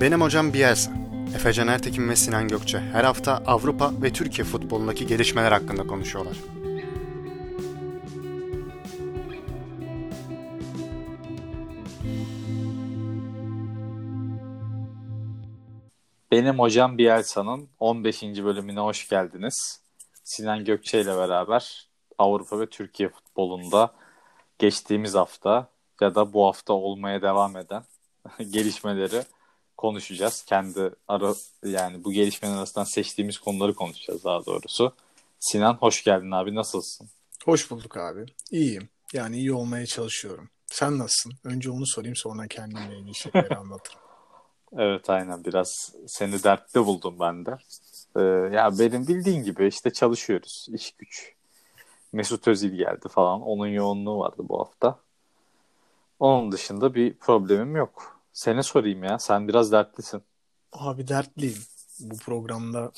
Benim hocam Bielsa. Efecan Ertekin ve Sinan Gökçe her hafta Avrupa ve Türkiye futbolundaki gelişmeler hakkında konuşuyorlar. Benim hocam Bielsa'nın 15. bölümüne hoş geldiniz. Sinan Gökçe ile beraber Avrupa ve Türkiye futbolunda geçtiğimiz hafta ya da bu hafta olmaya devam eden gelişmeleri konuşacağız. Kendi ara yani bu gelişmeler arasından seçtiğimiz konuları konuşacağız daha doğrusu. Sinan hoş geldin abi nasılsın? Hoş bulduk abi. İyiyim. Yani iyi olmaya çalışıyorum. Sen nasılsın? Önce onu sorayım sonra kendimle ilgili şeyleri anlatırım. Evet aynen biraz seni dertte buldum ben de. Ee, ya benim bildiğin gibi işte çalışıyoruz iş güç. Mesut Özil geldi falan. Onun yoğunluğu vardı bu hafta. Onun dışında bir problemim yok. Seni sorayım ya. Sen biraz dertlisin. Abi dertliyim. Bu programda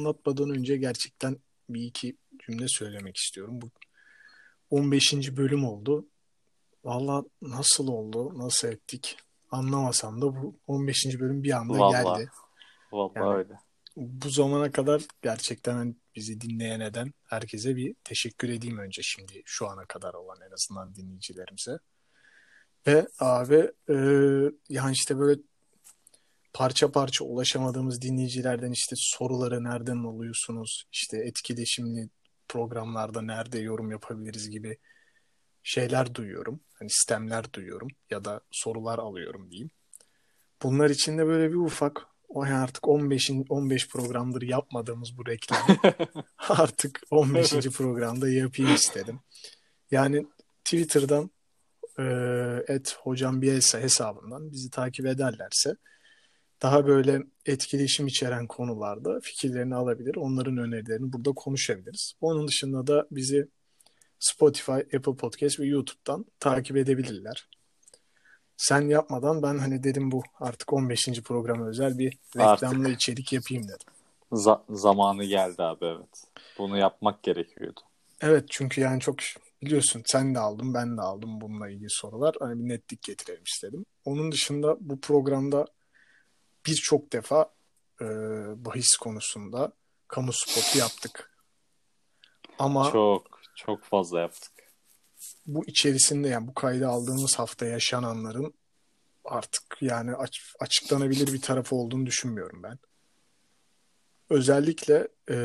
anlatmadan önce gerçekten bir iki cümle söylemek istiyorum. Bu 15. bölüm oldu. Valla nasıl oldu, nasıl ettik anlamasam da bu 15. bölüm bir anda Vallahi. geldi. Vallahi Yani- öyle. Bu zamana kadar gerçekten hani bizi dinleyen eden herkese bir teşekkür edeyim önce şimdi şu ana kadar olan en azından dinleyicilerimize. Ve abi e, yani işte böyle parça parça ulaşamadığımız dinleyicilerden işte soruları nereden alıyorsunuz? İşte etkileşimli programlarda nerede yorum yapabiliriz gibi şeyler duyuyorum. Hani sistemler duyuyorum ya da sorular alıyorum diyeyim. Bunlar için de böyle bir ufak o yani artık 15'in 15 programdır yapmadığımız bu reklamı artık 15. programda yapayım istedim. Yani Twitter'dan e, et hocam Bielsa hesabından bizi takip ederlerse daha böyle etkileşim içeren konularda fikirlerini alabilir. Onların önerilerini burada konuşabiliriz. Onun dışında da bizi Spotify, Apple Podcast ve YouTube'dan takip edebilirler. Sen yapmadan ben hani dedim bu artık 15. programa özel bir reklamlı Artık. içerik yapayım dedim. Za- zamanı geldi abi evet. Bunu yapmak gerekiyordu. Evet çünkü yani çok biliyorsun sen de aldın ben de aldım bununla ilgili sorular. Hani bir netlik getirelim istedim. Onun dışında bu programda birçok defa e, bahis konusunda kamu spotu yaptık. Ama Çok çok fazla yaptık. bu içerisinde yani bu kaydı aldığımız hafta yaşananların artık yani aç- açıklanabilir bir tarafı olduğunu düşünmüyorum ben. Özellikle e,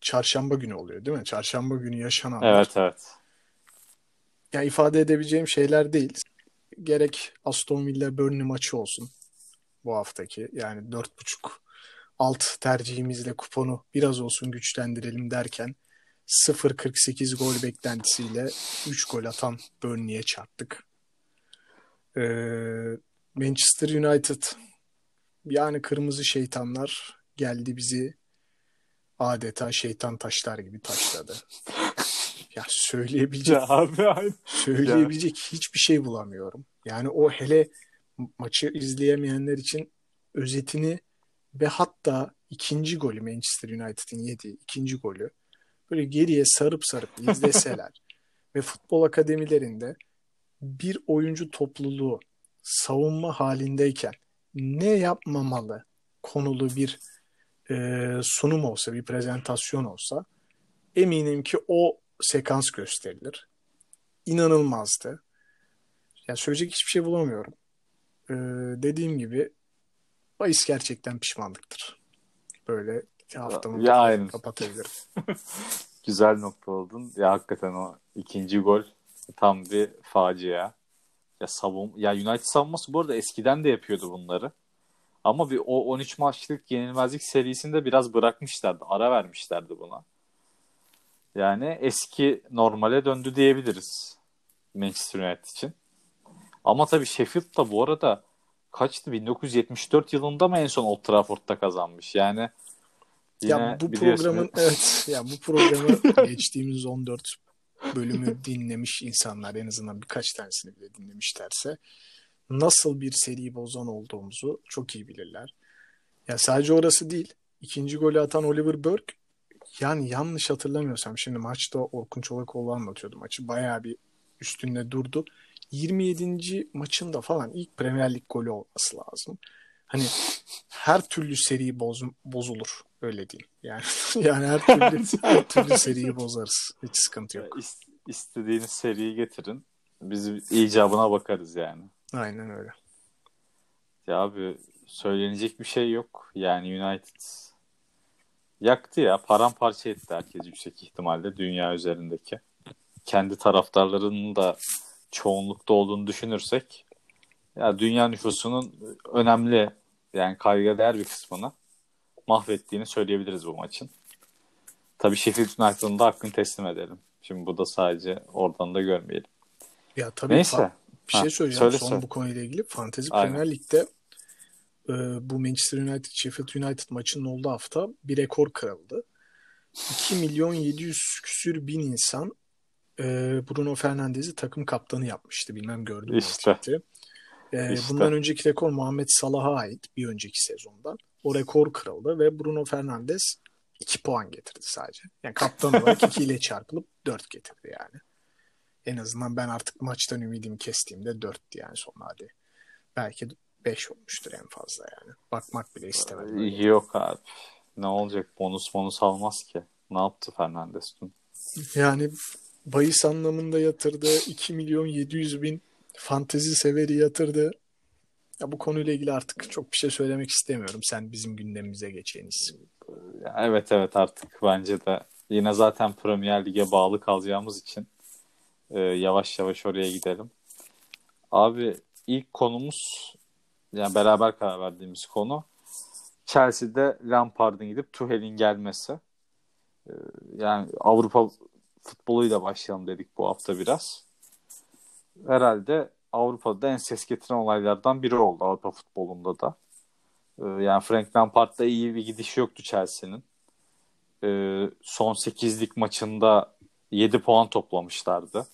çarşamba günü oluyor değil mi? Çarşamba günü yaşananlar. Evet evet. Ya ifade edebileceğim şeyler değil. Gerek Aston Villa Burnley maçı olsun bu haftaki. Yani 4.5 alt tercihimizle kuponu biraz olsun güçlendirelim derken 0.48 gol beklentisiyle 3 gol atan Burnley'e çarptık. Ee, Manchester United yani kırmızı şeytanlar geldi bizi adeta şeytan taşlar gibi taşladı. Ya söyleyebilecek Ya abi aynı. söyleyebilecek hiçbir şey bulamıyorum. Yani o hele maçı izleyemeyenler için özetini ve hatta ikinci golü Manchester United'in yediği ikinci golü böyle geriye sarıp sarıp izleseler ve futbol akademilerinde bir oyuncu topluluğu savunma halindeyken ne yapmamalı konulu bir e, sunum olsa, bir prezentasyon olsa eminim ki o sekans gösterilir. İnanılmazdı. Yani söyleyecek hiçbir şey bulamıyorum. Ee, dediğim gibi bahis gerçekten pişmanlıktır. Böyle haftamı Ya kapatabilirim. Güzel nokta oldun. Ya hakikaten o ikinci gol tam bir facia. Ya savun ya United savunması bu arada eskiden de yapıyordu bunları. Ama bir o 13 maçlık yenilmezlik serisinde biraz bırakmışlardı. Ara vermişlerdi buna. Yani eski normale döndü diyebiliriz Manchester United için. Ama tabii Sheffield da bu arada kaçtı? 1974 yılında mı en son Old Trafford'da kazanmış? Yani yine ya bu programın evet ya bu programı geçtiğimiz 14 bölümü dinlemiş insanlar en azından birkaç tanesini bile dinlemişlerse nasıl bir seri bozan olduğumuzu çok iyi bilirler. Ya sadece orası değil. İkinci golü atan Oliver Burke yani yanlış hatırlamıyorsam şimdi maçta Orkun Çolakoğlu anlatıyordu maçı. Bayağı bir üstünde durdu. 27. maçında falan ilk Premier Lig golü olması lazım. Hani her türlü seri boz, bozulur öyle diyeyim. Yani yani her türlü her türlü seriyi bozarız. Hiç sıkıntı yok. İst- istediğiniz seriyi getirin. Biz icabına bakarız yani. Aynen öyle. Ya abi söylenecek bir şey yok. Yani United yaktı ya. Paramparça etti herkes yüksek ihtimalle dünya üzerindeki. Kendi taraftarlarının da çoğunlukta olduğunu düşünürsek ya dünya nüfusunun önemli yani kaygı değer bir kısmını mahvettiğini söyleyebiliriz bu maçın. Tabii Sheffield United'ın da hakkını teslim edelim. Şimdi bu da sadece oradan da görmeyelim. Ya tabii Neyse. fa- bir şey Ha, söyleyeceğim söyle, son söyle. bu konuyla ilgili. Aynen. Premier Lig'de e, bu Manchester United Sheffield United maçının olduğu hafta bir rekor kırıldı. 2 milyon 700 küsür bin insan e, Bruno Fernandes'i takım kaptanı yapmıştı. Bilmem gördün mü İşte. E, İşte. Bundan önceki rekor Muhammed Salah'a ait bir önceki sezondan. O rekor kırıldı ve Bruno Fernandes 2 puan getirdi sadece. Yani kaptan olarak 2 ile çarpılıp 4 getirdi yani. En azından ben artık maçtan ümidimi kestiğimde 4'tü yani son hadi. Belki 5 olmuştur en fazla yani. Bakmak bile istemedim. Yok abi. Ne olacak? Bonus bonus almaz ki. Ne yaptı Fernandes dün? Yani bahis anlamında yatırdı. 2 milyon 700 bin fantezi severi yatırdı. Ya bu konuyla ilgili artık çok bir şey söylemek istemiyorum. Sen bizim gündemimize. Ya Evet evet artık bence de yine zaten Premier Lig'e bağlı kalacağımız için e, yavaş yavaş oraya gidelim. Abi ilk konumuz yani beraber karar verdiğimiz konu Chelsea'de Lampard'ın gidip Tuchel'in gelmesi. E, yani Avrupa futboluyla başlayalım dedik bu hafta biraz. Herhalde Avrupa'da en ses getiren olaylardan biri oldu Avrupa futbolunda da. Ee, Yani Frank Lampard'da iyi bir gidiş yoktu Chelsea'nin. Ee, Son 8'lik maçında 7 puan toplamışlardı.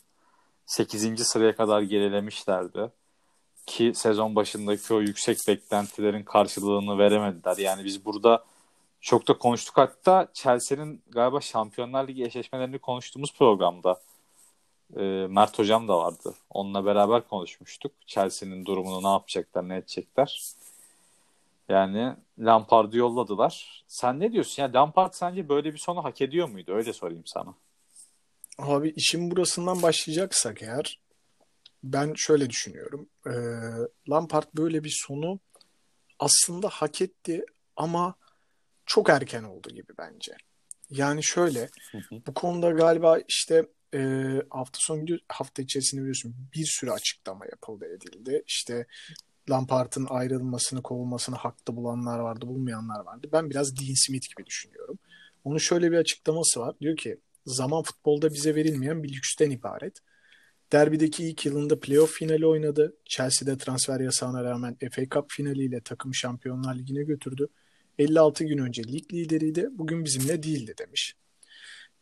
8. sıraya kadar gerilemişlerdi. Ki sezon başındaki o yüksek beklentilerin karşılığını veremediler. Yani biz burada çok da konuştuk. Hatta Chelsea'nin galiba Şampiyonlar Ligi eşleşmelerini konuştuğumuz programda e, Mert Hocam da vardı. Onunla beraber konuşmuştuk. Chelsea'nin durumunu ne yapacaklar, ne edecekler. Yani Lampard'ı yolladılar. Sen ne diyorsun? Ya Lampard sence böyle bir sonu hak ediyor muydu? Öyle sorayım sana. Abi işin burasından başlayacaksak eğer ben şöyle düşünüyorum. Ee, Lampard böyle bir sonu aslında hak etti ama çok erken oldu gibi bence. Yani şöyle bu konuda galiba işte e, hafta sonu hafta içerisinde biliyorsun bir sürü açıklama yapıldı edildi. İşte Lampard'ın ayrılmasını, kovulmasını haklı bulanlar vardı, bulmayanlar vardı. Ben biraz Dean Smith gibi düşünüyorum. Onun şöyle bir açıklaması var. Diyor ki zaman futbolda bize verilmeyen bir lüksten ibaret. Derbideki ilk yılında playoff finali oynadı. Chelsea'de transfer yasağına rağmen FA Cup finaliyle takım Şampiyonlar Ligi'ne götürdü. 56 gün önce lig lideriydi. Bugün bizimle değildi demiş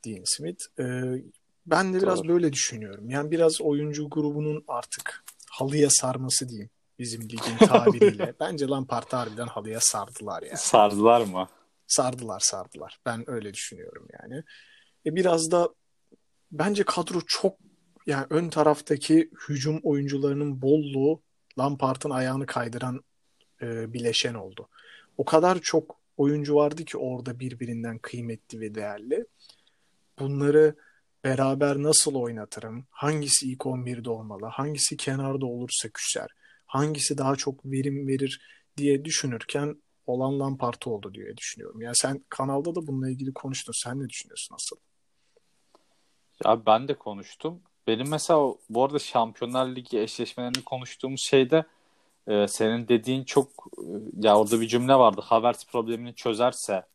Dean Smith. Ee, ben de biraz Doğru. böyle düşünüyorum. Yani biraz oyuncu grubunun artık halıya sarması diyeyim bizim ligin tabiriyle. Bence Lampard'ı harbiden halıya sardılar yani. Sardılar mı? Sardılar sardılar. Ben öyle düşünüyorum yani. E biraz da bence kadro çok yani ön taraftaki hücum oyuncularının bolluğu Lampard'ın ayağını kaydıran e, bileşen oldu. O kadar çok oyuncu vardı ki orada birbirinden kıymetli ve değerli. Bunları beraber nasıl oynatırım? Hangisi ilk 11'de olmalı? Hangisi kenarda olursa küser? Hangisi daha çok verim verir diye düşünürken olan Lampard oldu diye düşünüyorum. Yani sen kanalda da bununla ilgili konuştun. Sen ne düşünüyorsun asıl? Ya ben de konuştum. Benim mesela bu arada Şampiyonlar Ligi eşleşmelerini konuştuğumuz şeyde e, senin dediğin çok e, ya orada bir cümle vardı. Havertz problemini çözerse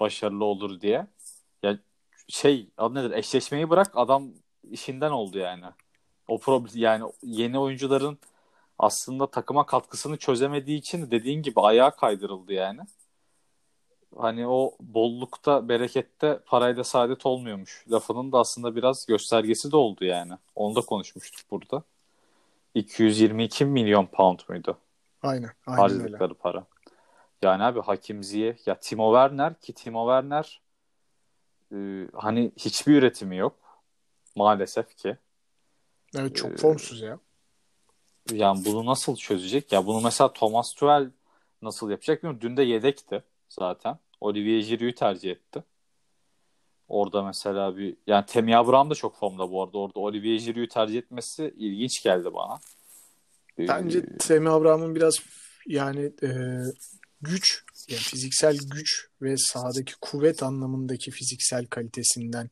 başarılı olur diye. Ya şey adı nedir? Eşleşmeyi bırak adam işinden oldu yani. O problem yani yeni oyuncuların aslında takıma katkısını çözemediği için dediğin gibi ayağa kaydırıldı yani. Hani o bollukta, berekette parayla saadet olmuyormuş. Lafının da aslında biraz göstergesi de oldu yani. Onu da konuşmuştuk burada. 222 milyon pound muydu Aynen. Aynen öyle. harcadıkları para? Yani abi Hakim Ziyech, ya Timo Werner ki Timo Werner e, hani hiçbir üretimi yok maalesef ki. Evet çok Ee, formsuz ya. yani bunu nasıl çözecek? Ya bunu mesela Thomas Tuchel nasıl yapacak bilmiyorum. Dün de yedekti zaten. Olivier Giroud'u tercih etti. Orada mesela bir yani Temi Abraham da çok formda bu arada. Orada Olivier Giroud'u tercih etmesi ilginç geldi bana. Bence Ee, Temi Abraham'ın biraz yani e, güç, yani fiziksel güç ve sahadaki kuvvet anlamındaki fiziksel kalitesinden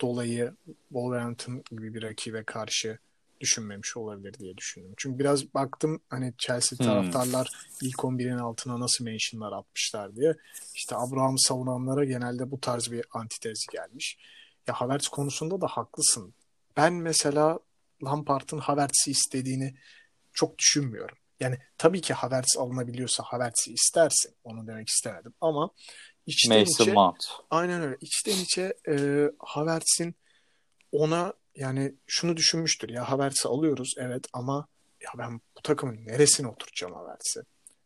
dolayı Wolverhampton gibi bir rakibe karşı düşünmemiş olabilir diye düşündüm. Çünkü biraz baktım hani Chelsea Hmm. taraftarlar ilk 11'in altına nasıl mentionlar atmışlar diye. İşte Abraham savunanlara genelde bu tarz bir antitezi gelmiş. Ya Havertz konusunda da haklısın. Ben mesela Lampard'ın Havertz'i istediğini çok düşünmüyorum. Yani tabii ki Havertz alınabiliyorsa Havertz'i istersin. Onu demek istemedim ama içten Mason içe Mount. aynen öyle. İçten içe e, Havertz'in ona yani şunu düşünmüştür. Ya Havertz'i alıyoruz evet ama ya ben bu takımın neresine oturtacağım Havertz'i?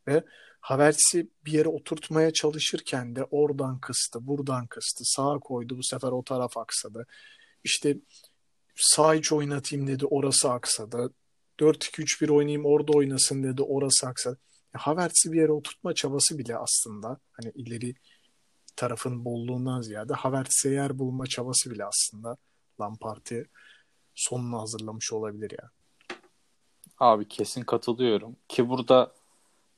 Ve Havertz'i bir yere oturtmaya çalışırken de oradan kıstı, buradan kıstı, sağa koydu, bu sefer o taraf aksadı. İşte sağ iç oynatayım dedi, orası aksadı. 4-2-3-1 oynayayım orada oynasın dedi, orası aksadı. Ya Havertz'i bir yere oturtma çabası bile aslında hani ileri tarafın bolluğundan ziyade Havertz'e yer bulma çabası bile aslında Lampard'ı sonuna hazırlamış olabilir ya. Abi kesin katılıyorum. Ki burada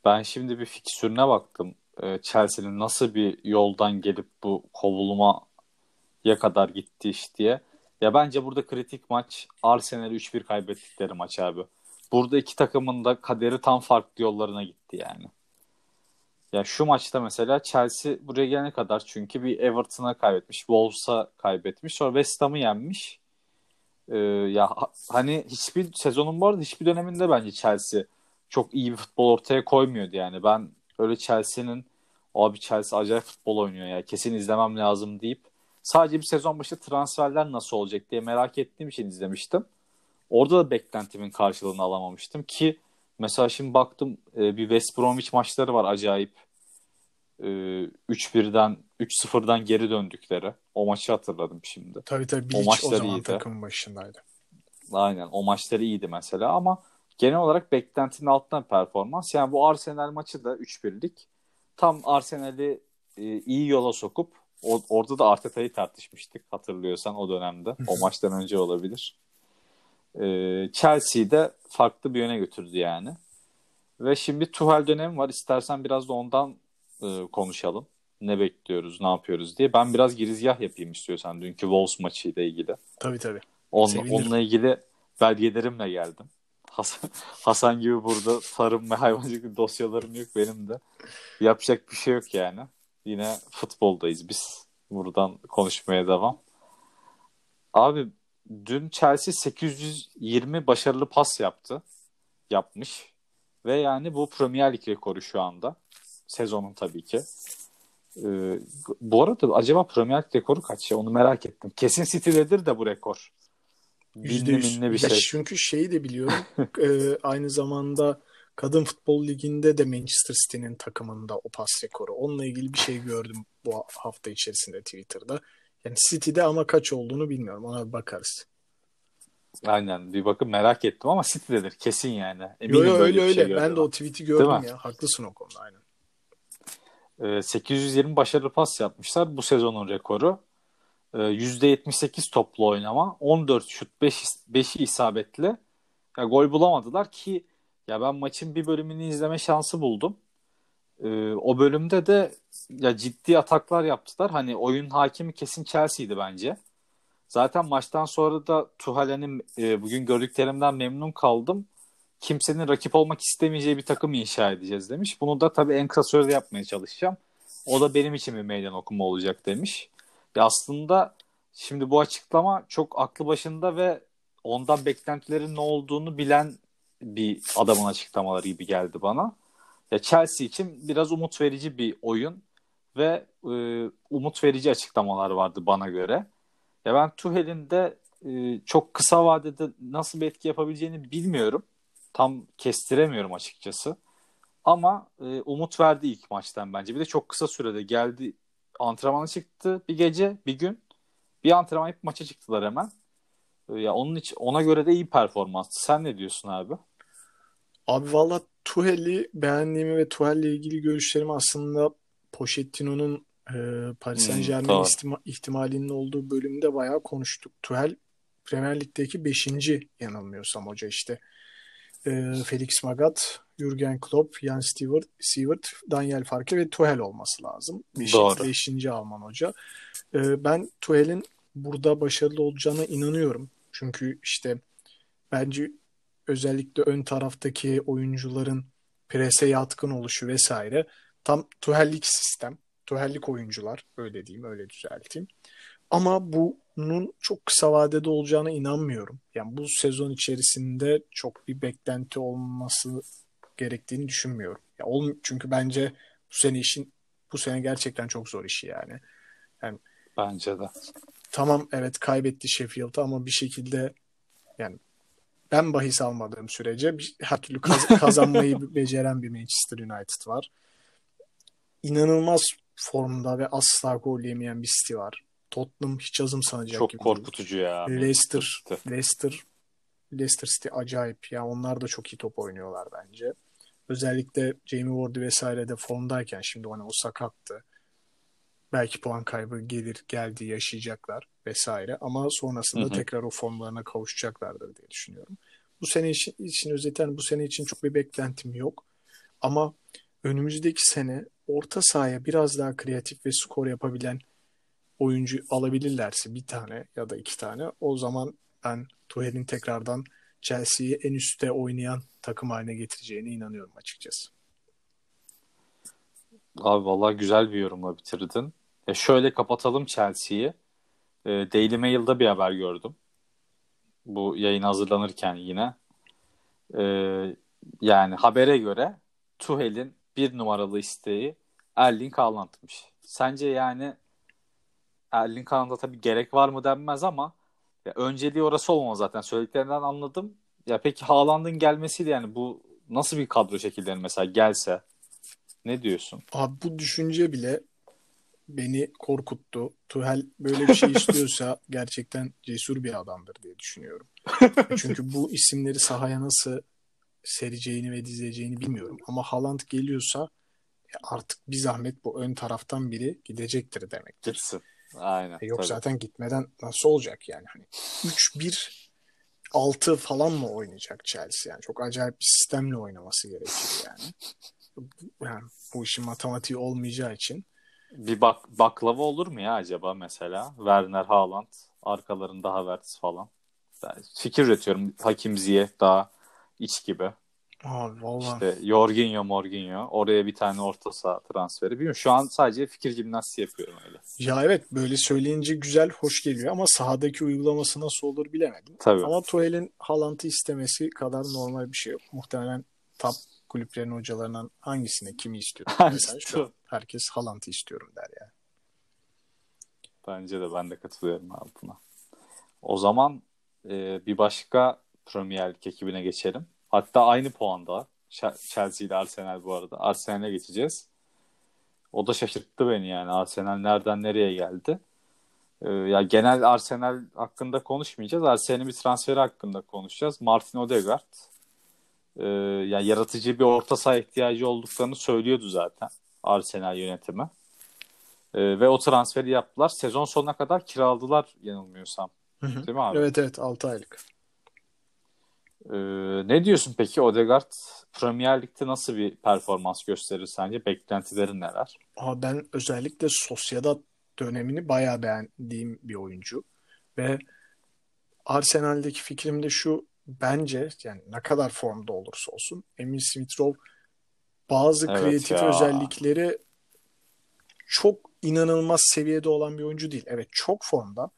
ben şimdi bir fikstürüne baktım. Ee, Chelsea'nin nasıl bir yoldan gelip bu kovulmaya kadar gitti iş diye. Ya bence burada kritik maç Arsenal'i 3-1 kaybettikleri maç abi. Burada iki takımın da kaderi tam farklı yollarına gitti yani. Ya şu maçta mesela Chelsea buraya gelene kadar çünkü bir Everton'a kaybetmiş, Wolves'a kaybetmiş, sonra West Ham'ı yenmiş. Ee, ya ha- hani hiçbir sezonun bu arada hiçbir döneminde bence Chelsea çok iyi bir futbol ortaya koymuyordu yani. Ben öyle Chelsea'nin abi Chelsea acayip futbol oynuyor ya kesin izlemem lazım deyip sadece bir sezon başı transferler nasıl olacak diye merak ettiğim için izlemiştim. Orada da beklentimin karşılığını alamamıştım ki mesela şimdi baktım e, bir West Bromwich maçları var acayip. E, 3-1'den 3-0'dan geri döndükleri. O maçı hatırladım şimdi. Tabii tabii O Bilic o, maçları zaman iyiydi. takımın başındaydı. Aynen o maçları iyiydi mesela ama genel olarak beklentinin altından performans. Yani bu Arsenal maçı da 3-1'lik. Tam Arsenal'i e, iyi yola sokup o, orada da Arteta'yı tartışmıştık hatırlıyorsan o dönemde. O maçtan önce olabilir. E, Chelsea'yi de farklı bir yöne götürdü yani. Ve şimdi Tuchel dönemi var. İstersen biraz da ondan e, konuşalım. Ne bekliyoruz, ne yapıyoruz diye. Ben biraz girizgah yapayım istiyorsan dünkü Wolves maçıyla ilgili. Tabii tabii. On, onunla ilgili belgelerimle geldim. Hasan, Hasan gibi burada tarım ve hayvancılık dosyalarım yok benim de. Yapacak bir şey yok yani. Yine futboldayız biz. Buradan konuşmaya devam. Abi dün Chelsea 820 başarılı pas yaptı. Yapmış. Ve yani bu Premier Lig rekoru şu anda. Sezonun tabii ki. Ee, bu arada acaba Premier Lig rekoru kaç ya onu merak ettim. Kesin City'dedir de bu rekor. Yüzde Binli yüz. minli bir Ya şey. Çünkü şeyi de biliyorum. e, aynı zamanda Kadın Futbol Ligi'nde de Manchester City'nin takımında o pas rekoru. Onunla ilgili bir şey gördüm bu hafta içerisinde Twitter'da. Yani City'de ama kaç olduğunu bilmiyorum. Ona bir bakarız. Aynen bir bakın merak ettim ama City'dedir kesin yani. Yo Eminim yo böyle öyle öyle. şey ben de o tweet'i gördüm Değil mi? ya. Haklısın o konuda aynen. Ee, 820 başarılı pas yapmışlar. Bu sezonun rekoru. Ee, %78 toplu oynama. 14 şut 5, 5'i isabetli. Ya, gol bulamadılar ki ya ben maçın bir bölümünü izleme şansı buldum. Ee, o bölümde de ya ciddi ataklar yaptılar. Hani oyun hakimi kesin Chelsea'ydi bence. Zaten maçtan sonra da Tuhal'in e, bugün gördüklerimden memnun kaldım. Kimsenin rakip olmak istemeyeceği bir takım inşa edeceğiz demiş. Bunu da tabii en kısa sürede yapmaya çalışacağım. O da benim için bir meydan okuma olacak demiş. Ya aslında şimdi bu açıklama çok aklı başında ve ondan beklentilerin ne olduğunu bilen bir adamın açıklamaları gibi geldi bana. Ya Chelsea için biraz umut verici bir oyun ve e, umut verici açıklamalar vardı bana göre. Ya ben Tuchel'in de e, çok kısa vadede nasıl bir etki yapabileceğini bilmiyorum. Tam kestiremiyorum açıkçası. Ama e, umut verdi ilk maçtan bence. Bir de çok kısa sürede geldi antrenmana çıktı bir gece bir gün. Bir antrenman yapıp maça çıktılar hemen. E, ya onun için ona göre de iyi performans. Sen ne diyorsun abi? Abi valla Tuhel'i beğendiğimi ve Tuhel'le ilgili görüşlerimi aslında Pochettino'nun e, Paris Hmm, Saint-Germain doğru. istima- ihtimalinin olduğu bölümde bayağı konuştuk. Tuhel Premier Lig'deki 5. yanılmıyorsam hoca işte. E, Felix Magath, Jürgen Klopp, Jan Stewart, Sievert, Daniel Farke ve Tuhel olması lazım. 5. Doğru. 5. Alman hoca. E, ben Tuhel'in burada başarılı olacağına inanıyorum. Çünkü işte bence özellikle ön taraftaki oyuncuların prese yatkın oluşu vesaire tam Tuhellik sistem, Tuhellik oyuncular öyle diyeyim, öyle düzelteyim. Ama bunun çok kısa vadede olacağına inanmıyorum. Yani bu sezon içerisinde çok bir beklenti olması gerektiğini düşünmüyorum. Ya ol, çünkü bence bu sene işin bu sene gerçekten çok zor işi yani. Bence de. Tamam evet kaybetti Sheffield'ı ama bir şekilde yani ben bahis almadığım sürece bir- her türlü kaz- kazanmayı beceren bir Manchester United var. İnanılmaz formda ve asla gol yemeyen bir City var. Tottenham hiç azımsanacak Çok gibi değil. korkutucu ya. Leicester. Leicester, Leicester City acayip. Ya onlar da çok iyi top oynuyorlar bence. Özellikle Jamie Vardy vesaire de formdayken şimdi hani o sakattı. Belki puan kaybı gelir geldi yaşayacaklar vesaire ama sonrasında Hı hı. tekrar o formlarına kavuşacaklardır diye düşünüyorum. Bu sene için, için özeten bu sene için çok bir beklentim yok. Ama önümüzdeki sene orta sahaya biraz daha kreatif ve skor yapabilen oyuncu alabilirlerse bir tane ya da iki tane o zaman ben Tuchel'in tekrardan Chelsea'yi en üstte oynayan takım haline getireceğine inanıyorum açıkçası. Abi vallahi güzel bir yorumla bitirdin. E şöyle kapatalım Chelsea'yi. E, Daily Mail'da bir haber gördüm. Bu yayın hazırlanırken yine. E, yani habere göre Tuchel'in bir numaralı isteği Erling Haaland'mış. Sence yani Erling Haaland'a tabii gerek var mı denmez ama ya önceliği orası olmaz zaten. Söylediklerinden anladım. Ya peki Haaland'ın gelmesiyle yani bu nasıl bir kadro şekilleri mesela gelse ne diyorsun? Abi bu düşünce bile beni korkuttu. Tuchel böyle bir şey istiyorsa gerçekten cesur bir adamdır diye düşünüyorum. Çünkü bu isimleri sahaya nasıl sereceğini ve dizeceğini bilmiyorum. Ama Haaland geliyorsa artık bir zahmet bu ön taraftan biri gidecektir demektir. Gitsin. Aynen. E Yok tabii. zaten gitmeden nasıl olacak yani hani 3-1 6 falan mı oynayacak Chelsea yani çok acayip bir sistemle oynaması gerekir yani. Bu- Yani bu işin matematiği olmayacağı için Bir bak baklava olur mu ya acaba mesela? Werner Haaland, arkalarında Havertz falan. Ben fikir üretiyorum. Hakim Ziyech daha iç gibi. Abi vallahi İşte Jorginho, Morginho. Oraya bir tane orta saha transferi. Bilmiyorum. Şu an sadece fikir jimnastiği yapıyorum öyle. ya evet böyle söyleyince güzel hoş geliyor ama sahadaki uygulaması nasıl olur bilemedim. Tabii. Ama Tuchel'in Haaland'ı istemesi kadar normal bir şey yok. Muhtemelen top kulüplerin hocalarından hangisine kimi istiyor? Hangisi? Mesela şu an herkes Haaland'ı istiyorum der yani. Bence de ben de katılıyorum buna. O zaman e, bir başka Premier Lig ekibine geçelim. Hatta aynı puanda. Ch- Chelsea ile Arsenal bu arada. Arsenal'e geçeceğiz. O da şaşırttı beni yani. Arsenal nereden nereye geldi? E, ya genel Arsenal hakkında konuşmayacağız. Arsenal'in bir transferi hakkında konuşacağız. Martin Odegaard. E, ya yaratıcı bir orta saha ihtiyacı olduklarını söylüyordu zaten Arsenal yönetimi. Ee, ve o transferi yaptılar. Sezon sonuna kadar kiraladılar yanılmıyorsam. Hı hı. Değil mi abi? Evet evet 6 aylık. Ee, ne diyorsun peki Odegaard Premier Lig'de nasıl bir performans gösterir sence? Beklentilerin neler? Ama ben özellikle Sociedad dönemini bayağı beğendiğim bir oyuncu. Ve Arsenal'deki fikrim de şu bence yani ne kadar formda olursa olsun Emil Smith-Rowe bazı Evet kreatif ya. özellikleri çok inanılmaz seviyede olan bir oyuncu değil. Evet çok formda.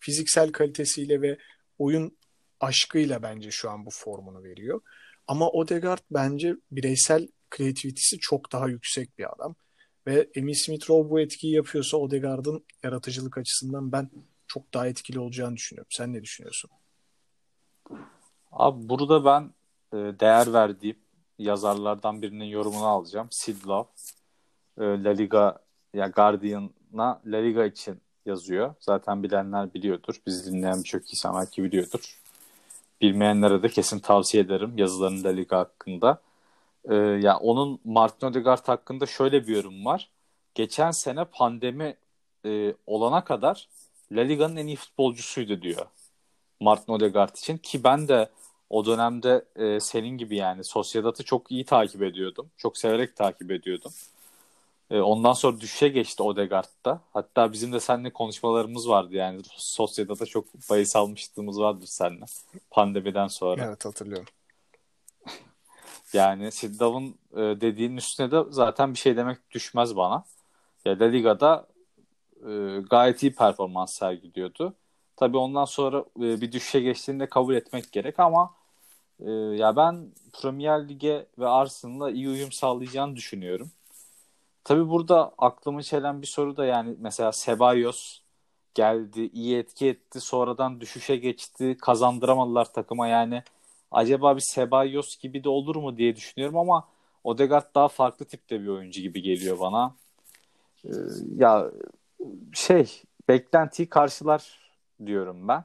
Fiziksel kalitesiyle ve oyun aşkıyla bence şu an bu formunu veriyor. Ama Odegaard bence bireysel kreativitesi çok daha yüksek bir adam. Ve Emil Smith-Rowe bu etkiyi yapıyorsa Odegaard'ın yaratıcılık açısından ben çok daha etkili olacağını düşünüyorum. Sen ne düşünüyorsun? Abi burada ben e, değer verdiğim yazarlardan birinin yorumunu alacağım. Sid Love. La Liga ya Guardian'a La Liga için yazıyor. Zaten bilenler biliyordur. Bizi dinleyen birçok insan belki biliyordur. Bilmeyenlere de kesin tavsiye ederim yazılarını La Liga hakkında. Ee, ya onun Martin Odegaard hakkında şöyle bir yorum var. Geçen sene pandemi e, olana kadar La Liga'nın en iyi futbolcusuydu diyor Martin Odegaard için ki ben de o dönemde e, senin gibi yani Sociedad'ı çok iyi takip ediyordum. Çok severek takip ediyordum. E, ondan sonra düşüşe geçti Odegaard'da. Hatta bizim de seninle konuşmalarımız vardı yani Sociedad'a çok bahis almışlığımız vardır seninle pandemiden sonra. Evet hatırlıyorum. yani Siddav'ın e, dediğinin üstüne de zaten bir şey demek düşmez bana. Ya La Liga'da e, gayet iyi performans sergiliyordu. Tabii ondan sonra e, bir düşüşe geçtiğinde kabul etmek gerek ama e, ya ben Premier Lig'e ve Arsenal'a iyi uyum sağlayacağını düşünüyorum. Tabii burada aklımı çelen bir soru da yani mesela Sebayos geldi, iyi etki etti, sonradan düşüşe geçti, kazandıramadılar takıma yani. Acaba bir Sebayos gibi de olur mu diye düşünüyorum ama Odegaard daha farklı tipte bir oyuncu gibi geliyor bana. Ee, ya şey beklentiyi karşılar diyorum ben.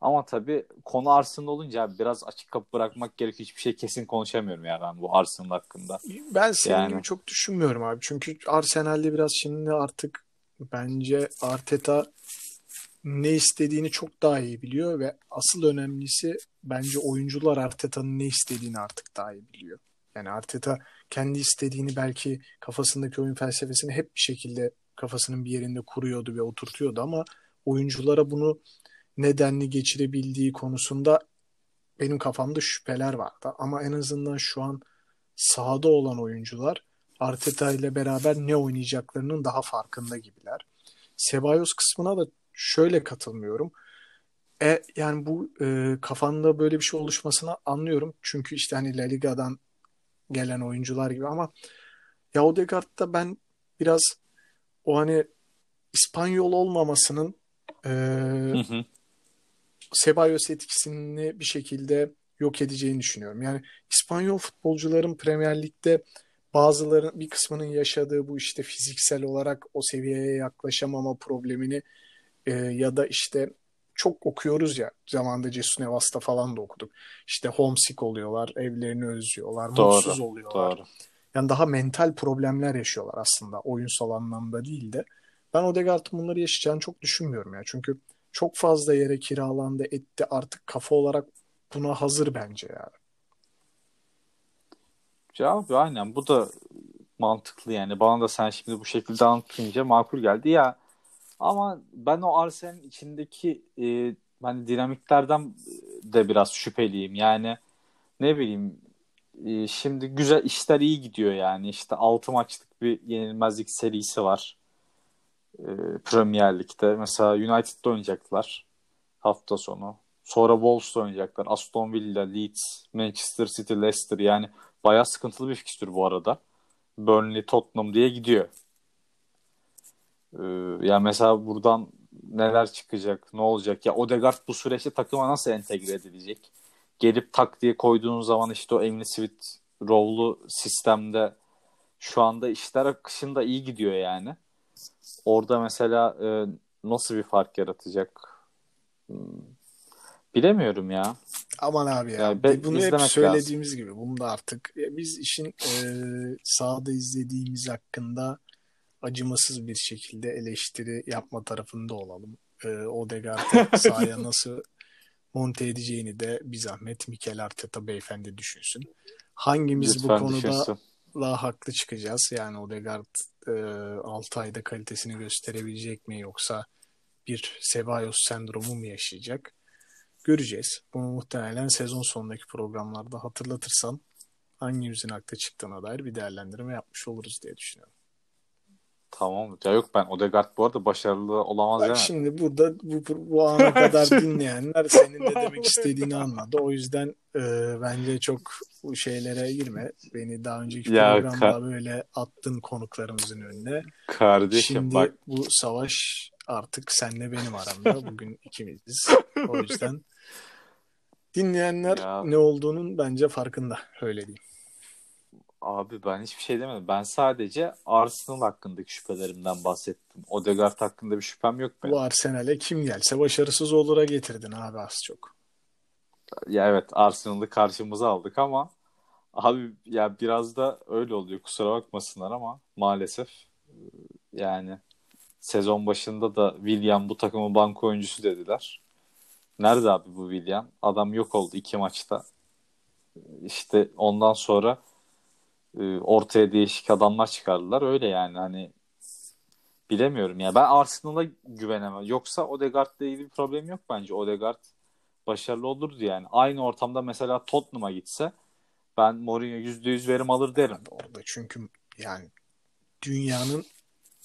Ama tabii konu Arsenal olunca biraz açık kapı bırakmak gerekiyor. Hiçbir şey kesin konuşamıyorum ya ben bu Arsenal hakkında. Ben senin Yani. gibi çok düşünmüyorum abi. Çünkü Arsenal'de biraz şimdi artık bence Arteta ne istediğini çok daha iyi biliyor ve asıl önemlisi bence oyuncular Arteta'nın ne istediğini artık daha iyi biliyor. Yani Arteta kendi istediğini belki kafasındaki oyun felsefesini hep bir şekilde kafasının bir yerinde kuruyordu ve oturtuyordu ama oyunculara bunu nedenli geçirebildiği konusunda benim kafamda şüpheler vardı. Ama en azından şu an sahada olan oyuncular Arteta ile beraber ne oynayacaklarının daha farkında gibiler. Sebayos kısmına da şöyle katılmıyorum. E, yani bu e, kafanda böyle bir şey oluşmasını anlıyorum. Çünkü işte hani La Liga'dan gelen oyuncular gibi ama ya Odegaard'da ben biraz o hani İspanyol olmamasının e, Hı hı. Ceballos etkisini bir şekilde yok edeceğini düşünüyorum. Yani İspanyol futbolcuların Premier Lig'de bazıların bir kısmının yaşadığı bu işte fiziksel olarak o seviyeye yaklaşamama problemini e, ya da işte çok okuyoruz ya zamanında Jesus Navas'ta falan da okuduk. İşte homesick oluyorlar, evlerini özlüyorlar, Doğru, mutsuz oluyorlar. Doğru. Yani daha mental problemler yaşıyorlar aslında oyunsal anlamda değil de. Ben Odegaard'ın bunları yaşayacağını çok düşünmüyorum ya. Çünkü çok fazla yere kiralandı etti artık kafa olarak buna hazır bence yani. Cevap aynen bu da mantıklı yani. Bana da sen şimdi bu şekilde anlatınca makul geldi ya. Ama ben o Arsenal'in içindeki e, hani dinamiklerden de biraz şüpheliyim. Yani ne bileyim e, şimdi güzel işler iyi gidiyor yani. İşte 6 maçlık bir yenilmezlik serisi var. E, Premier Lig'de. Mesela United'da oynayacaklar hafta sonu. Sonra Wolves'da oynayacaklar. Aston Villa, Leeds, Manchester City, Leicester yani bayağı sıkıntılı bir fikstür bu arada. Burnley, Tottenham diye gidiyor. Ee, yani mesela buradan neler çıkacak, ne olacak? Ya Odegaard bu süreçte takıma nasıl entegre edilecek? Gelip tak diye koyduğun zaman işte o Emily Smith Rowlu sistemde şu anda işler akışında iyi gidiyor yani. Orada mesela e, nasıl bir fark yaratacak? Hmm, Bilemiyorum ya. Aman abi ya. Yani be- bunu hep söylediğimiz gibi. Bunu da artık biz işin e, sahada izlediğimiz hakkında acımasız bir şekilde eleştiri yapma tarafında olalım. E, Odegaard'ı sahaya nasıl monte edeceğini de bir zahmet Mikel Arteta beyefendi düşünsün. Hangimiz bu Lütfen konuda düşünsün. La haklı çıkacağız? Yani Odegaard e, 6 ayda kalitesini gösterebilecek mi yoksa bir Ceballos sendromu mu yaşayacak? Göreceğiz. Bunu muhtemelen sezon sonundaki programlarda hatırlatırsam hangimizin haklı çıktığına dair bir değerlendirme yapmış oluruz diye düşünüyorum. Tamam. Ya yok ben Odegaard bu arada başarılı olamaz Bak yani. şimdi burada bu, bu ana kadar dinleyenler senin de demek istediğini anladı. O yüzden e, bence çok bu şeylere girme. Beni daha önceki Ya, programda ka- böyle attın konuklarımızın önüne. Kardeşim Şimdi bak bu savaş artık senle benim aramda. Bugün ikimiziz. O yüzden dinleyenler Ya. ne olduğunun bence farkında. Öyle diyeyim. Abi ben hiçbir şey demedim. Ben sadece Arsenal hakkındaki şüphelerimden bahsettim. Odegaard hakkında bir şüphem yok benim. Bu Arsenal'e kim gelse başarısız olura getirdin abi az çok. ya evet Arsenal'ı karşımıza aldık ama abi ya biraz da öyle oluyor. Kusura bakmasınlar ama maalesef e, yani sezon başında da William bu takımın banko oyuncusu dediler. Nerede abi bu William? Adam yok oldu iki maçta. İşte ondan sonra e, ortaya değişik adamlar çıkardılar. Öyle yani hani bilemiyorum ya. Ben Arsenal'a güvenemem. Yoksa Odegaard'la ilgili bir problem yok bence. Odegaard başarılı olurdu yani. Aynı ortamda mesela Tottenham'a gitse ben Mourinho %100 verim alır derim. Abi orada çünkü yani dünyanın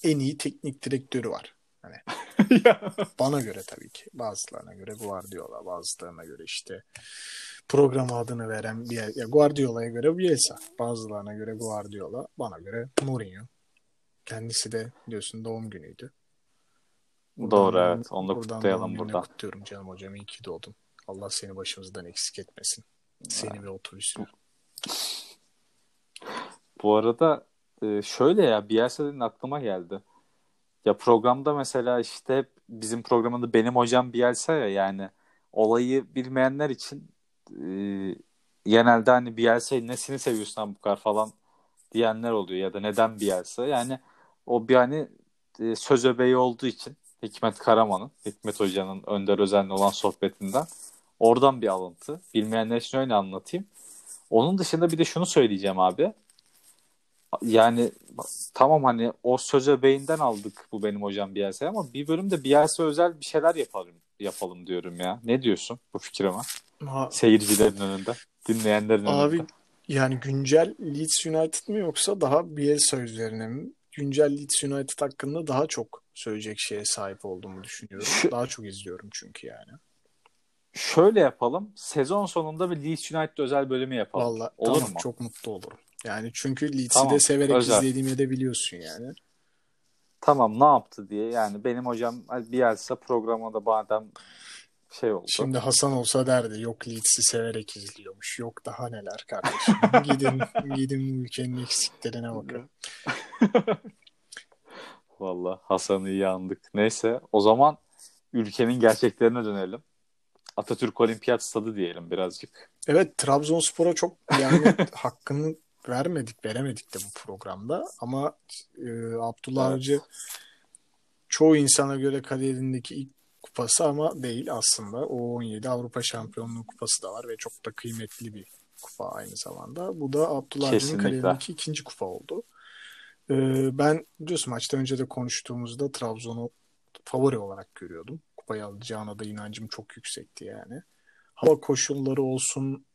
en iyi teknik direktörü var. Hani bana göre tabii ki. Bazılarına göre Guardiola, bazılarına göre işte program adını veren bir ya Guardiola'ya göre Bielsa, bazılarına göre Guardiola, bana göre Mourinho. Kendisi de biliyorsun doğum günüydü. Doğru evet. Onu da buradan kutlayalım buradan. kutluyorum canım hocam. İyi ki doğdun. Allah seni başımızdan eksik etmesin. Seni ve otobüsünü. Bu arada e, şöyle ya Bielsa dedin aklıma geldi. Ya programda mesela işte bizim programında benim hocam Bielsa ya yani olayı bilmeyenler için e, genelde hani Bielsa'yı nesini seviyorsun bu kadar falan diyenler oluyor ya da neden Bielsa? Yani o bir hani e, söz öbeği olduğu için Hikmet Karaman'ın, Hikmet Hoca'nın Önder Özen'le olan sohbetinden oradan bir alıntı. Bilmeyenler için öyle anlatayım. Onun dışında bir de şunu söyleyeceğim abi. Yani tamam hani o söz öbeğinden aldık bu benim hocam Bielsa ama bir bölümde Bielsa özel bir şeyler yapalım yapalım diyorum ya. Ne diyorsun bu fikrime? Ha, Seyircilerin önünde, dinleyenlerin Abi önünde. yani güncel Leeds United mi yoksa daha Bielsa üzerine mi? Güncel Leeds United hakkında daha çok söyleyecek şeye sahip olduğumu düşünüyorum. Şu- Daha çok izliyorum çünkü yani. Şöyle yapalım. Sezon sonunda bir Leeds United özel bölümü yapalım. Vallahi Olur tamam mu? çok mutlu olurum. Yani çünkü Leeds'i Tamam, de severek özel. izlediğimi de biliyorsun yani. Tamam ne yaptı diye. Yani benim hocam Bielsa programında madem şey oldu. Şimdi Hasan olsa derdi yok Leeds'i severek izliyormuş. Yok daha neler kardeşim. Gidin gidin ülkenin eksiklerine bakın. Vallahi Hasan'ı iyi andık. Neyse o zaman ülkenin gerçeklerine dönelim. Atatürk Olimpiyat Stadı diyelim birazcık. Evet Trabzonspor'a çok yani hakkını vermedik, veremedik de bu programda. Ama e, Abdullah Evet. Avcı çoğu insana göre kariyerindeki ilk kupası ama değil aslında. O 17 Avrupa Şampiyonluğu kupası da var ve çok da kıymetli bir kupa aynı zamanda. Bu da Abdullah Avcı'nın kariyerindeki ikinci kupa oldu. E, ben biliyorsun maçtan önce de konuştuğumuzda Trabzon'u favori olarak görüyordum. Kupayı alacağına da inancım çok yüksekti yani. Hava koşulları olsun,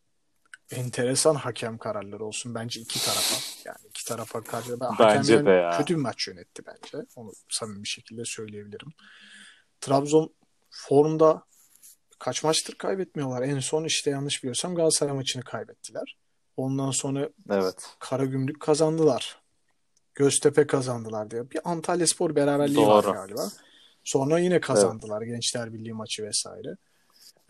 enteresan hakem kararları olsun bence iki tarafa. Yani iki tarafa karşı ben Bence hakemler de ya. kötü bir maç yönetti bence. Onu samimi bir şekilde söyleyebilirim. Trabzon formda kaç maçtır kaybetmiyorlar. En son işte yanlış biliyorsam Galatasaray maçını kaybettiler. Ondan sonra Evet. Karagümrük kazandılar. Göztepe kazandılar diye. Bir Antalya Spor beraberliği var Doğru. galiba. Sonra yine kazandılar Gençler Birliği maçı vesaire.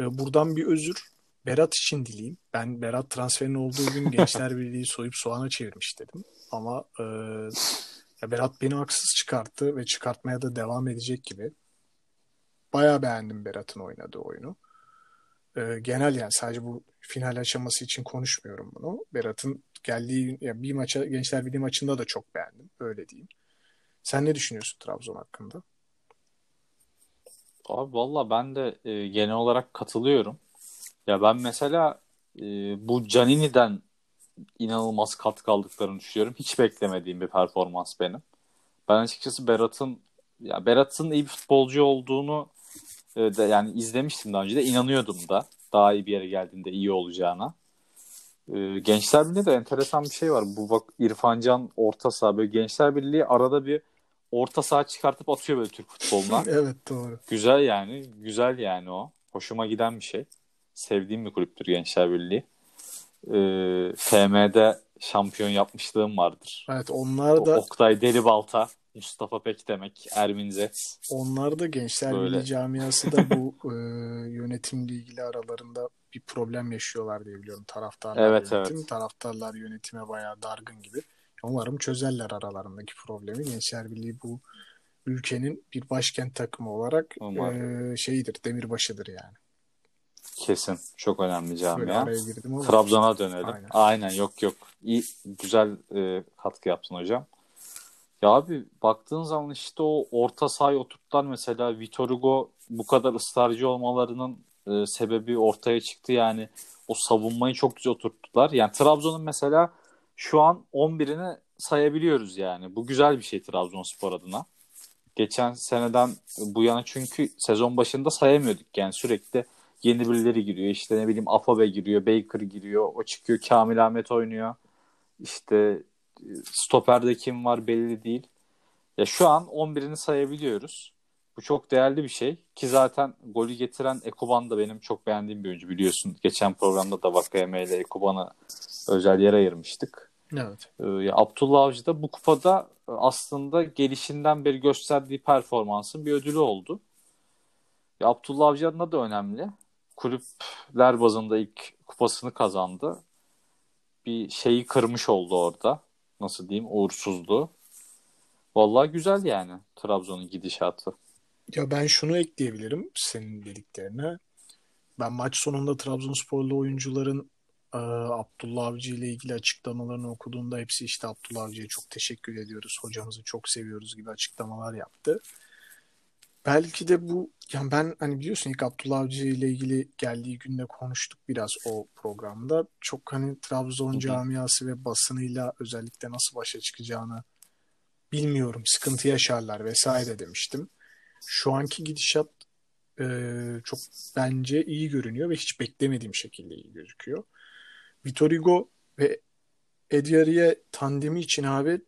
Ve buradan bir özür Berat için dileyim. Ben Berat transferinin olduğu gün Gençler Birliği soyup soğana çevirmiş dedim. Ama e, ya Berat beni haksız çıkarttı ve çıkartmaya da devam edecek gibi. Bayağı beğendim Berat'ın oynadığı oyunu. E, genel yani sadece bu final aşaması için konuşmuyorum bunu. Berat'ın geldiği ya bir maça Gençler Birliği maçında da çok beğendim. Öyle diyeyim. Sen ne düşünüyorsun Trabzon hakkında? Abi valla ben de e, genel olarak katılıyorum. Ya ben mesela e, bu Canini'den inanılmaz katkı aldıklarını düşünüyorum. Hiç beklemediğim bir performans benim. Ben açıkçası Berat'ın ya Berat'ın iyi bir futbolcu olduğunu e, de yani izlemiştim daha önce de inanıyordum da daha iyi bir yere geldiğinde iyi olacağına. E, Gençler Birliği'nde de enteresan bir şey var. Bu bak İrfan Can orta saha böyle Gençler Birliği arada bir orta saha çıkartıp atıyor böyle Türk futboluna. evet doğru. Güzel yani. Güzel yani o. Hoşuma giden bir şey. Sevdiğim bir kulüptür Gençler Birliği. Ee, FM'de şampiyon yapmışlığım vardır. Evet onlar O- da Oktay Delibalta, Mustafa Pekdemek, Ermin Zets. onlar da Gençler Böyle. Birliği camiası da bu e, yönetimle ilgili aralarında bir problem yaşıyorlar diye biliyorum. Taraftarlar Evet, yönetim, evet. taraftarlar yönetime bayağı dargın gibi. Umarım çözerler aralarındaki problemi. Gençler Birliği bu ülkenin bir başkent takımı olarak Umarım. e, şeyidir, demirbaşıdır yani. Kesin. Çok önemli camia. Trabzon'a dönelim. Aynen. Aynen. yok yok. İyi güzel e, katkı yaptın hocam. Ya abi baktığın zaman işte o orta sahaya oturttular mesela Vitor Hugo bu kadar ısrarcı olmalarının e, sebebi ortaya çıktı yani o savunmayı çok güzel oturttular. Yani Trabzon'un mesela şu an 11'ini sayabiliyoruz yani. Bu güzel bir şey Trabzonspor adına. Geçen seneden bu yana çünkü sezon başında sayamıyorduk yani sürekli yeni birileri giriyor. İşte ne bileyim Afobe giriyor, Baker giriyor, o çıkıyor, Kamil Ahmet oynuyor. İşte e, stoperde kim var belli değil. Ya şu an 11'ini sayabiliyoruz. Bu çok değerli bir şey ki zaten golü getiren Ekuban da benim çok beğendiğim bir oyuncu biliyorsun. Geçen programda da Vakayeme ile Ekuban'a özel yer ayırmıştık. Evet. Ee, ya Abdullah Avcı da bu kupada e, aslında gelişinden beri gösterdiği performansın bir ödülü oldu. Ya Abdullah Avcı adına da önemli. Kulüpler bazında ilk kupasını kazandı. Bir şeyi kırmış oldu orada. Nasıl diyeyim? Uğursuzluğu. Vallahi güzel yani Trabzon'un gidişatı. Ya ben şunu ekleyebilirim senin dediklerine. Ben maç sonunda Trabzonsporlu oyuncuların e, Abdullah Avcı ile ilgili açıklamalarını okuduğumda hepsi işte Abdullah Avcı'ya çok teşekkür ediyoruz, hocamızı çok seviyoruz gibi açıklamalar yaptı. Belki de bu yani ben hani biliyorsun ilk Abdullah Avcı ile ilgili geldiği günde konuştuk biraz o programda. Çok hani Trabzon camiası ve basınıyla özellikle nasıl başa çıkacağını bilmiyorum. Sıkıntı yaşarlar vesaire demiştim. Şu anki gidişat e, çok bence iyi görünüyor ve hiç beklemediğim şekilde iyi gözüküyor. Vitor Hugo ve Ediariye tandemi için abi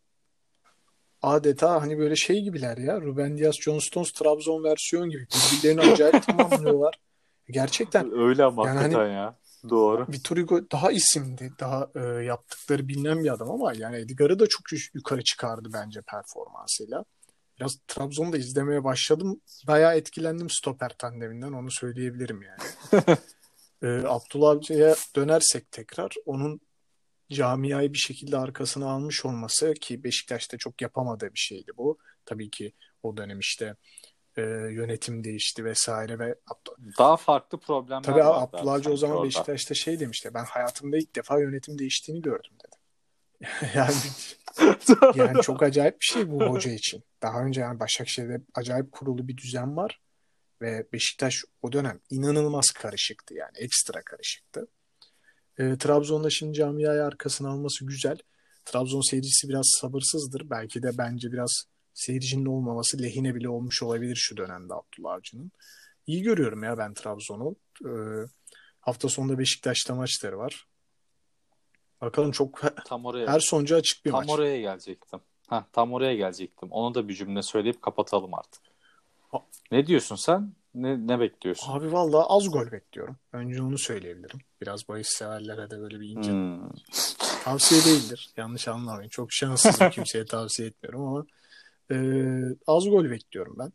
adeta hani böyle şey gibiler ya. Ruben Dias, John Stones Trabzon versiyon gibi. Birbirlerini acayip tamamlıyorlar. Gerçekten Öyle ama Yani hakikaten ya. Doğru. Vitor Hugo daha isimdi. Daha e, yaptıkları bilinen bir adam ama yani Edgar'ı da çok yukarı çıkardı bence performansıyla. Biraz Trabzon'da izlemeye başladım. Bayağı etkilendim stoper tandeminden onu söyleyebilirim yani. e, Abdullah Avcı'ya dönersek tekrar onun camiayı bir şekilde arkasına almış olması ki Beşiktaş'ta çok yapamadığı bir şeydi bu. Tabii ki o dönem işte e, yönetim değişti vesaire ve Daha farklı problemler Tabii vardı Abdullah Avcı o zaman orada. Beşiktaş'ta şey demişti. Ben hayatımda ilk defa yönetim değiştiğini gördüm dedi. Yani yani çok acayip bir şey bu hoca için. Daha önce yani Başakşehir'de acayip kurulu bir düzen var ve Beşiktaş o dönem inanılmaz karışıktı yani ekstra karışıktı. E, Trabzon'da şimdi camiayı arkasına alması güzel. Trabzon seyircisi biraz sabırsızdır. Belki de bence biraz seyircinin olmaması lehine bile olmuş olabilir şu dönemde Abdullah Avcı'nın. İyi görüyorum ya ben Trabzon'u. E, hafta sonunda Beşiktaş'ta maçları var. Bakalım çok Tam oraya. her sonucu açık bir Tam maç. oraya gelecektim. Heh, tam oraya gelecektim. Onu da bir cümle söyleyip kapatalım artık. Ha- Ne diyorsun sen? Ne, ne bekliyorsun? Abi vallahi az gol bekliyorum. Önce onu söyleyebilirim. Biraz bahis severlere de böyle bir ince Hmm. tavsiye değildir. Yanlış anlamayın. Çok şanssızım kimseye tavsiye etmiyorum ama e, az gol bekliyorum ben.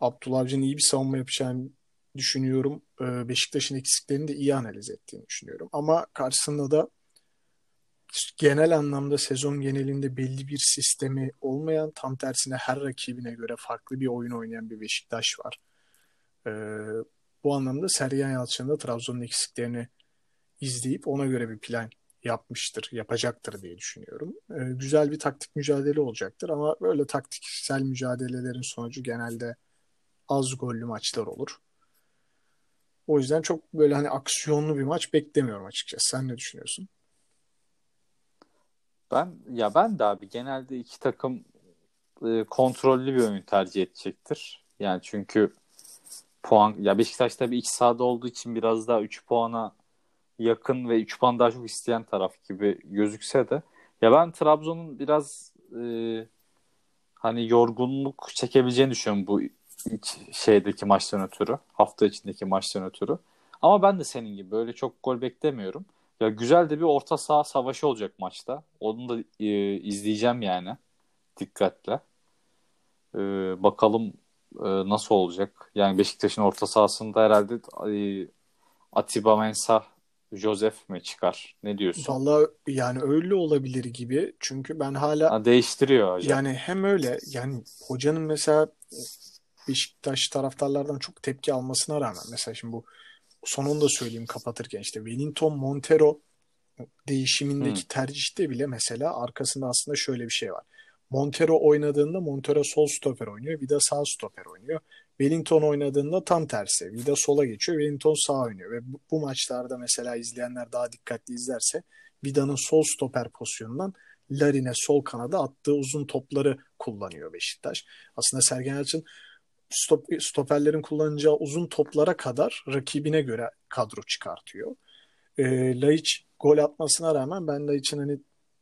Abdullah Avcı'nın iyi bir savunma yapacağını düşünüyorum. E, Beşiktaş'ın eksiklerini de iyi analiz ettiğini düşünüyorum. Ama karşısında da genel anlamda sezon genelinde belli bir sistemi olmayan tam tersine her rakibine göre farklı bir oyun oynayan bir Beşiktaş var. E, bu anlamda Sergen Yalçın da Trabzon'un eksiklerini izleyip ona göre bir plan yapmıştır, yapacaktır diye düşünüyorum. Ee, güzel bir taktik mücadele olacaktır ama böyle taktiksel mücadelelerin sonucu genelde az gollü maçlar olur. O yüzden çok böyle hani aksiyonlu bir maç beklemiyorum açıkçası. Sen ne düşünüyorsun? Ben ya ben de abi genelde iki takım e, kontrollü bir oyun tercih edecektir. Yani çünkü puan ya Beşiktaş tabii iç sahada olduğu için biraz daha 3 puana yakın ve 3 puan daha çok isteyen taraf gibi gözükse de ya ben Trabzon'un biraz e, hani yorgunluk çekebileceğini düşünüyorum bu şeydeki maçtan ötürü. Hafta içindeki maçtan ötürü. Ama ben de senin gibi böyle çok gol beklemiyorum. Ya güzel de bir orta saha savaşı olacak maçta. Onu da e, izleyeceğim yani dikkatle. E, bakalım e, nasıl olacak. Yani Beşiktaş'ın orta sahasında herhalde e, Atiba Mensah, Joseph mi çıkar? Ne diyorsun? Vallahi yani öyle olabilir gibi. Çünkü ben hala Ha, değiştiriyor hocam. Yani hem öyle yani hocanın mesela Beşiktaş taraftarlardan çok tepki almasına rağmen mesela şimdi bu sonunu da söyleyeyim kapatırken işte Wellington Montero değişimindeki Hmm. tercihte bile mesela arkasında aslında şöyle bir şey var. Montero oynadığında Montero sol stoper oynuyor. Vida sağ stoper oynuyor. Wellington oynadığında tam tersi. Vida sola geçiyor. Wellington sağ oynuyor. Ve bu, bu maçlarda mesela izleyenler daha dikkatli izlerse Vida'nın sol stoper pozisyonundan Larin'e sol kanada attığı uzun topları kullanıyor Beşiktaş. Aslında Sergen Yalçın stop, stoperlerin kullanacağı uzun toplara kadar rakibine göre kadro çıkartıyor. E, Laiç gol atmasına rağmen ben Laiç'in hani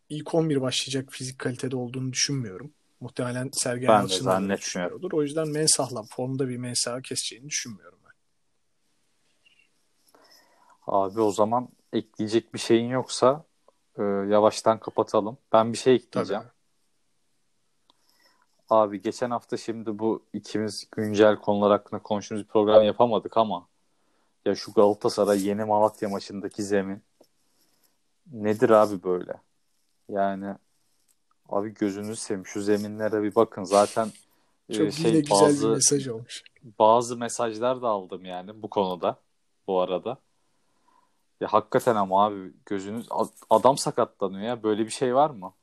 ilk 11 başlayacak fizik kalitede olduğunu düşünmüyorum. Muhtemelen Sergen Ben de Yalçın da öyle zannetmiyorum. düşünüyordur. O yüzden Mensah'la formda bir Mensah'ı keseceğini düşünmüyorum ben. Abi o zaman ekleyecek bir şeyin yoksa e, yavaştan kapatalım. Ben bir şey ekleyeceğim. Tabii. Abi geçen hafta şimdi bu ikimiz güncel konular hakkında konuştuğumuz bir program yapamadık ama ya şu Galatasaray yeni Malatya maçındaki zemin nedir abi böyle? Yani abi gözünüzü seveyim şu zeminlere bir bakın. Zaten e, Çok şey yine güzel bazı bir mesaj olmuş. bazı mesajlar da aldım yani bu konuda bu arada. Ya hakikaten ama abi gözünüz adam sakatlanıyor ya böyle bir şey var mı?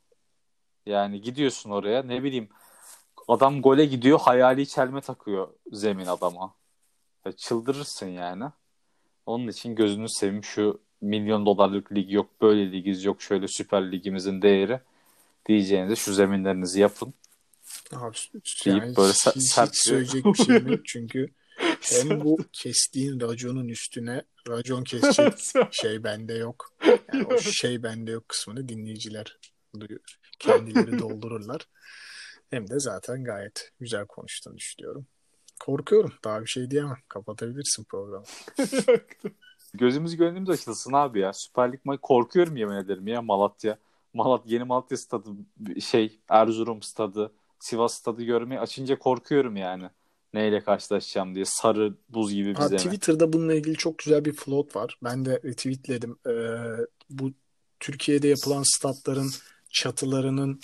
Yani gidiyorsun oraya ne bileyim adam gole gidiyor hayali çelme takıyor zemin adama. Ya çıldırırsın yani. Onun için gözünü seveyim şu milyon dolarlık lig yok böyle ligiz yok şöyle süper ligimizin değeri diyeceğinize şu zeminlerinizi yapın. Abi, Deyip yani böyle hiç, ser- hiç sert bir- söyleyecek bir şeyim yok çünkü hem bu kestiğin raconun üstüne racon kesecek şey bende yok. Yani o şey bende yok kısmını dinleyiciler duyuyor. Kendileri doldururlar. Hem de zaten gayet güzel konuştuğunu düşünüyorum. Korkuyorum. Daha bir şey diyemem. Kapatabilirsin programı. Gözümüz gönlümüz açılsın abi ya. Süper Lig maçı korkuyorum yemin ederim ya Malatya. Malatya yeni Malatya stadı şey Erzurum stadı Sivas stadı görmeyi açınca korkuyorum yani. Neyle karşılaşacağım diye sarı buz gibi bir Ha. Twitter'da bununla ilgili çok güzel bir float var. Ben de retweetledim. Ee, bu Türkiye'de yapılan statların çatılarının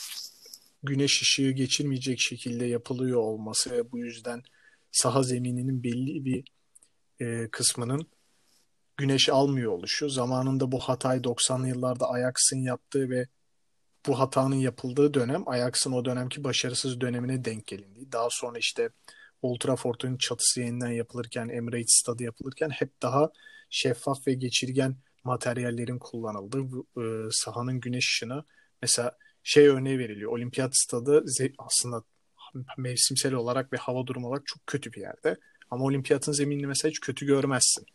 güneş ışığı geçirmeyecek şekilde yapılıyor olması ve bu yüzden saha zemininin belli bir e, kısmının güneş almıyor oluşu. Zamanında bu hatayı 90'lı yıllarda Ajax'ın yaptığı ve bu hatanın yapıldığı dönem Ajax'ın o dönemki başarısız dönemine denk gelindi. Daha sonra işte Old Trafford'un çatısı yeniden yapılırken, Emirates Stadı yapılırken hep daha şeffaf ve geçirgen materyallerin kullanıldığı e, sahanın güneş ışığına mesela şey örneği veriliyor. Olimpiyat Stadı aslında mevsimsel olarak ve hava durumu olarak çok kötü bir yerde. Ama olimpiyatın zeminini mesela hiç kötü görmezsin.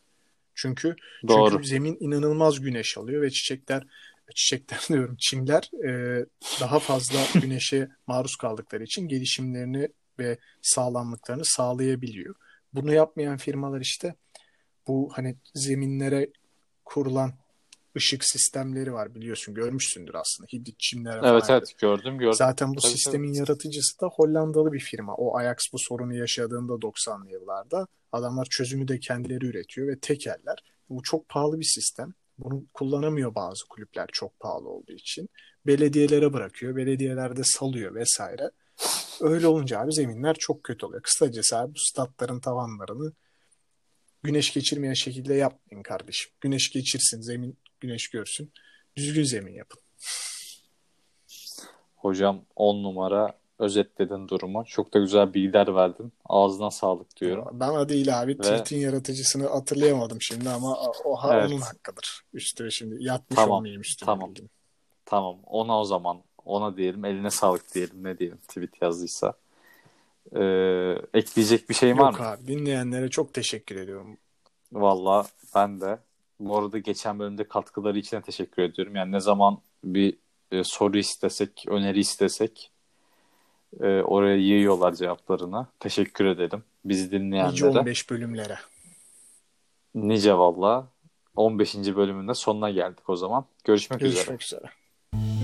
Çünkü Doğru. çünkü zemin inanılmaz güneş alıyor ve çiçekler çiçekler diyorum çimler e, daha fazla güneşe maruz kaldıkları için gelişimlerini ve sağlamlıklarını sağlayabiliyor. Bunu yapmayan firmalar işte bu hani zeminlere kurulan ışık sistemleri var biliyorsun görmüşsündür aslında hibrit çimlere Evet falan. evet gördüm gördüm. Zaten bu Tabii, sistemin yaratıcısı da Hollandalı bir firma. O Ajax bu sorunu yaşadığında 90'lı yıllarda adamlar çözümü de kendileri üretiyor ve tekerler. Bu çok pahalı bir sistem. Bunu kullanamıyor bazı kulüpler çok pahalı olduğu için. Belediyelere bırakıyor. Belediyeler de salıyor vesaire. Öyle olunca abi zeminler çok kötü oluyor. Kısacası abi bu statların tavanlarını güneş geçirmeyen şekilde yapmayın kardeşim. Güneş geçirsin, zemin güneş görsün. Düzgün zemin yapın. Hocam 10 numara özetledin durumu. Çok da güzel bilgiler verdin. Ağzına sağlık diyorum. Bana değil abi. Ve- Tweet'in yaratıcısını hatırlayamadım şimdi ama o ha- Evet. onun hakkıdır. Üstüne şimdi yatmış Tamam, olmayayım üstüne. tamam. bilgim. Tamam ona o zaman ona diyelim eline sağlık diyelim ne diyelim tweet yazdıysa. Ee, ekleyecek bir şeyin var Yok mı? abi dinleyenlere çok teşekkür ediyorum. Valla ben de. Bu arada geçen bölümde katkıları için teşekkür ediyorum. Yani ne zaman bir e, soru istesek, öneri istesek e, oraya yığıyorlar cevaplarını. Teşekkür edelim. Bizi Nice dinleyenlere. 15 bölümlere. Nice valla. 15. bölümünde sonuna geldik o zaman. Görüşmek üzere. Görüşmek üzere.